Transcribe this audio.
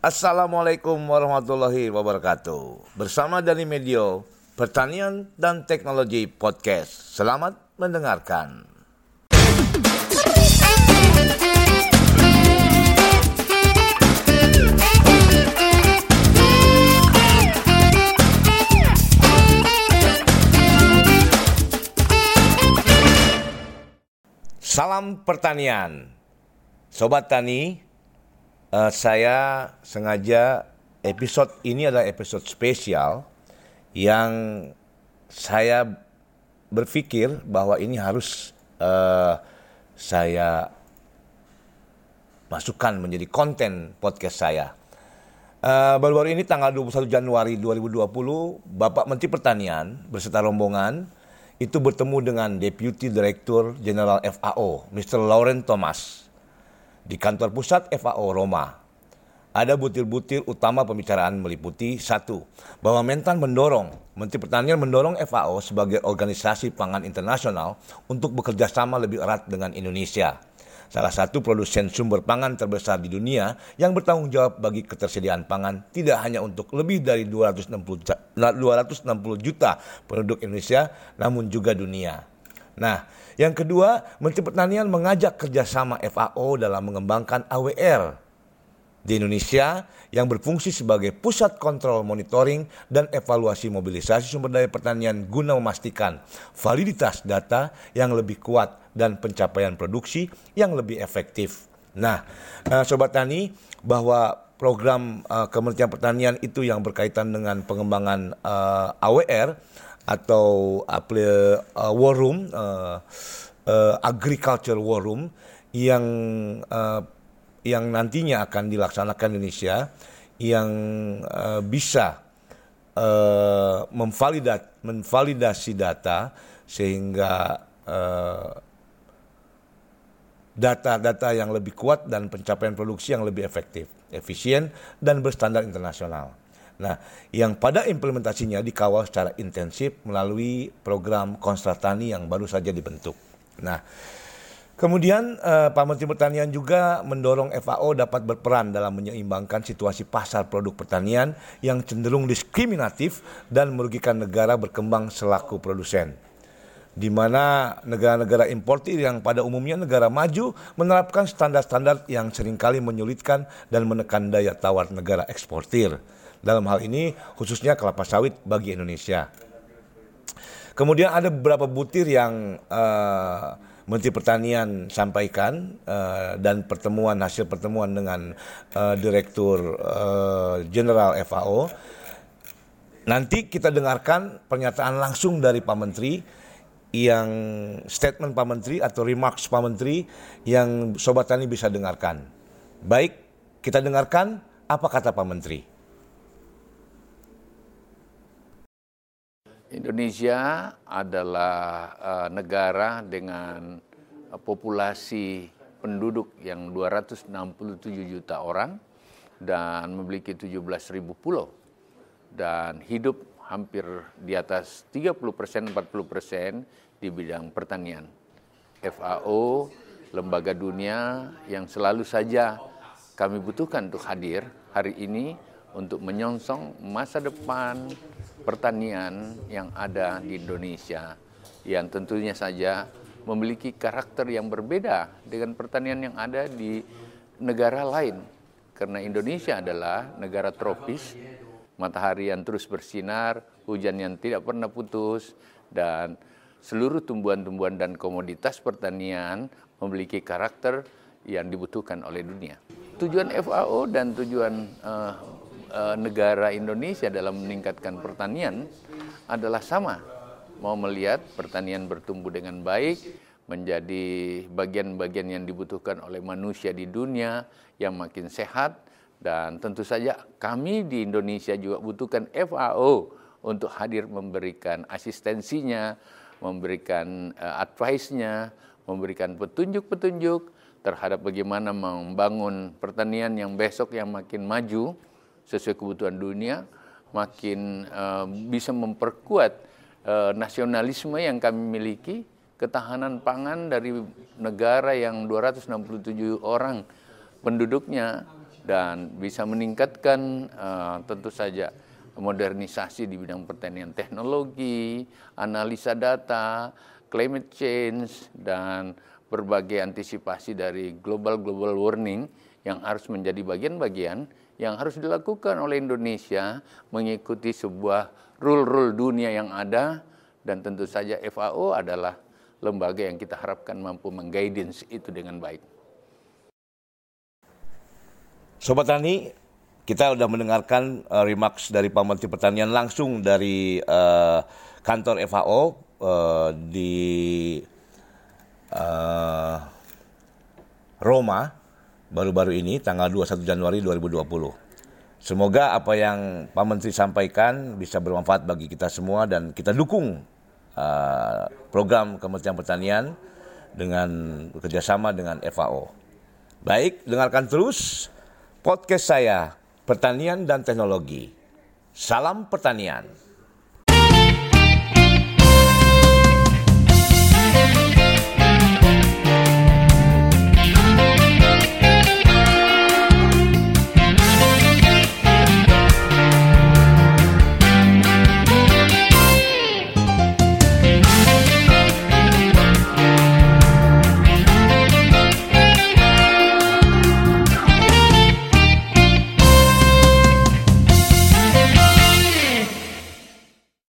Assalamualaikum warahmatullahi wabarakatuh. Bersama dari Medio Pertanian dan Teknologi Podcast. Selamat mendengarkan. Salam pertanian, sobat tani. Uh, saya sengaja episode ini adalah episode spesial yang saya berpikir bahwa ini harus uh, saya masukkan menjadi konten podcast saya. Uh, baru-baru ini tanggal 21 Januari 2020, Bapak Menteri Pertanian beserta rombongan itu bertemu dengan Deputy Director General FAO, Mr. Lauren Thomas, di kantor pusat FAO Roma. Ada butir-butir utama pembicaraan meliputi satu, bahwa Mentan mendorong, Menteri Pertanian mendorong FAO sebagai organisasi pangan internasional untuk bekerja sama lebih erat dengan Indonesia salah satu produsen sumber pangan terbesar di dunia yang bertanggung jawab bagi ketersediaan pangan tidak hanya untuk lebih dari 260, 260 juta penduduk Indonesia, namun juga dunia. Nah, yang kedua, Menteri Pertanian mengajak kerjasama FAO dalam mengembangkan AWR di Indonesia yang berfungsi sebagai pusat kontrol monitoring dan evaluasi mobilisasi sumber daya pertanian guna memastikan validitas data yang lebih kuat dan pencapaian produksi yang lebih efektif. Nah, uh, sobat tani, bahwa program uh, Kementerian Pertanian itu yang berkaitan dengan pengembangan eh, AWR atau uh, war room, uh, uh, agriculture war room yang uh, yang nantinya akan dilaksanakan Indonesia yang uh, bisa uh, memvalidat, memvalidasi data sehingga data-data uh, yang lebih kuat dan pencapaian produksi yang lebih efektif, efisien, dan berstandar internasional. Nah, yang pada implementasinya dikawal secara intensif melalui program Konstratani yang baru saja dibentuk. Nah, Kemudian uh, Pak Menteri Pertanian juga mendorong FAO dapat berperan dalam menyeimbangkan situasi pasar produk pertanian yang cenderung diskriminatif dan merugikan negara berkembang selaku produsen. Di mana negara-negara importir yang pada umumnya negara maju menerapkan standar-standar yang sering kali menyulitkan dan menekan daya tawar negara eksportir. Dalam hal ini khususnya kelapa sawit bagi Indonesia. Kemudian ada beberapa butir yang uh, Menteri Pertanian sampaikan uh, dan pertemuan hasil pertemuan dengan uh, Direktur uh, Jenderal FAO. Nanti kita dengarkan pernyataan langsung dari Pak Menteri yang statement Pak Menteri atau remarks Pak Menteri yang Sobat Tani bisa dengarkan. Baik, kita dengarkan apa kata Pak Menteri. Indonesia adalah uh, negara dengan uh, populasi penduduk yang 267 juta orang dan memiliki 17 ribu pulau dan hidup hampir di atas 30 persen, 40 persen di bidang pertanian. FAO, lembaga dunia yang selalu saja kami butuhkan untuk hadir hari ini untuk menyongsong masa depan pertanian yang ada di Indonesia yang tentunya saja memiliki karakter yang berbeda dengan pertanian yang ada di negara lain. Karena Indonesia adalah negara tropis, matahari yang terus bersinar, hujan yang tidak pernah putus, dan seluruh tumbuhan-tumbuhan dan komoditas pertanian memiliki karakter yang dibutuhkan oleh dunia. Tujuan FAO dan tujuan uh, uh, negara Indonesia dalam meningkatkan pertanian adalah sama. Mau melihat pertanian bertumbuh dengan baik, menjadi bagian-bagian yang dibutuhkan oleh manusia di dunia yang makin sehat dan tentu saja kami di Indonesia juga butuhkan FAO untuk hadir memberikan asistensinya, memberikan uh, advice-nya, memberikan petunjuk-petunjuk terhadap bagaimana membangun pertanian yang besok yang makin maju sesuai kebutuhan dunia, makin uh, bisa memperkuat uh, nasionalisme yang kami miliki, ketahanan pangan dari negara yang 267 orang penduduknya dan bisa meningkatkan uh, tentu saja modernisasi di bidang pertanian teknologi, analisa data, climate change dan berbagai antisipasi dari global global warming yang harus menjadi bagian-bagian yang harus dilakukan oleh Indonesia mengikuti sebuah rule-rule dunia yang ada dan tentu saja FAO adalah lembaga yang kita harapkan mampu mengguidance itu dengan baik. Sobat Tani, kita sudah mendengarkan uh, remarks dari Pak Menteri Pertanian langsung dari uh, kantor FAO eh, di uh, Roma baru-baru ini tanggal 21 Januari 2020. Semoga apa yang Pak Menteri sampaikan bisa bermanfaat bagi kita semua dan kita dukung uh, program Kementerian Pertanian dengan bekerjasama dengan FAO. Baik, dengarkan terus podcast saya Pertanian dan Teknologi. Salam pertanian.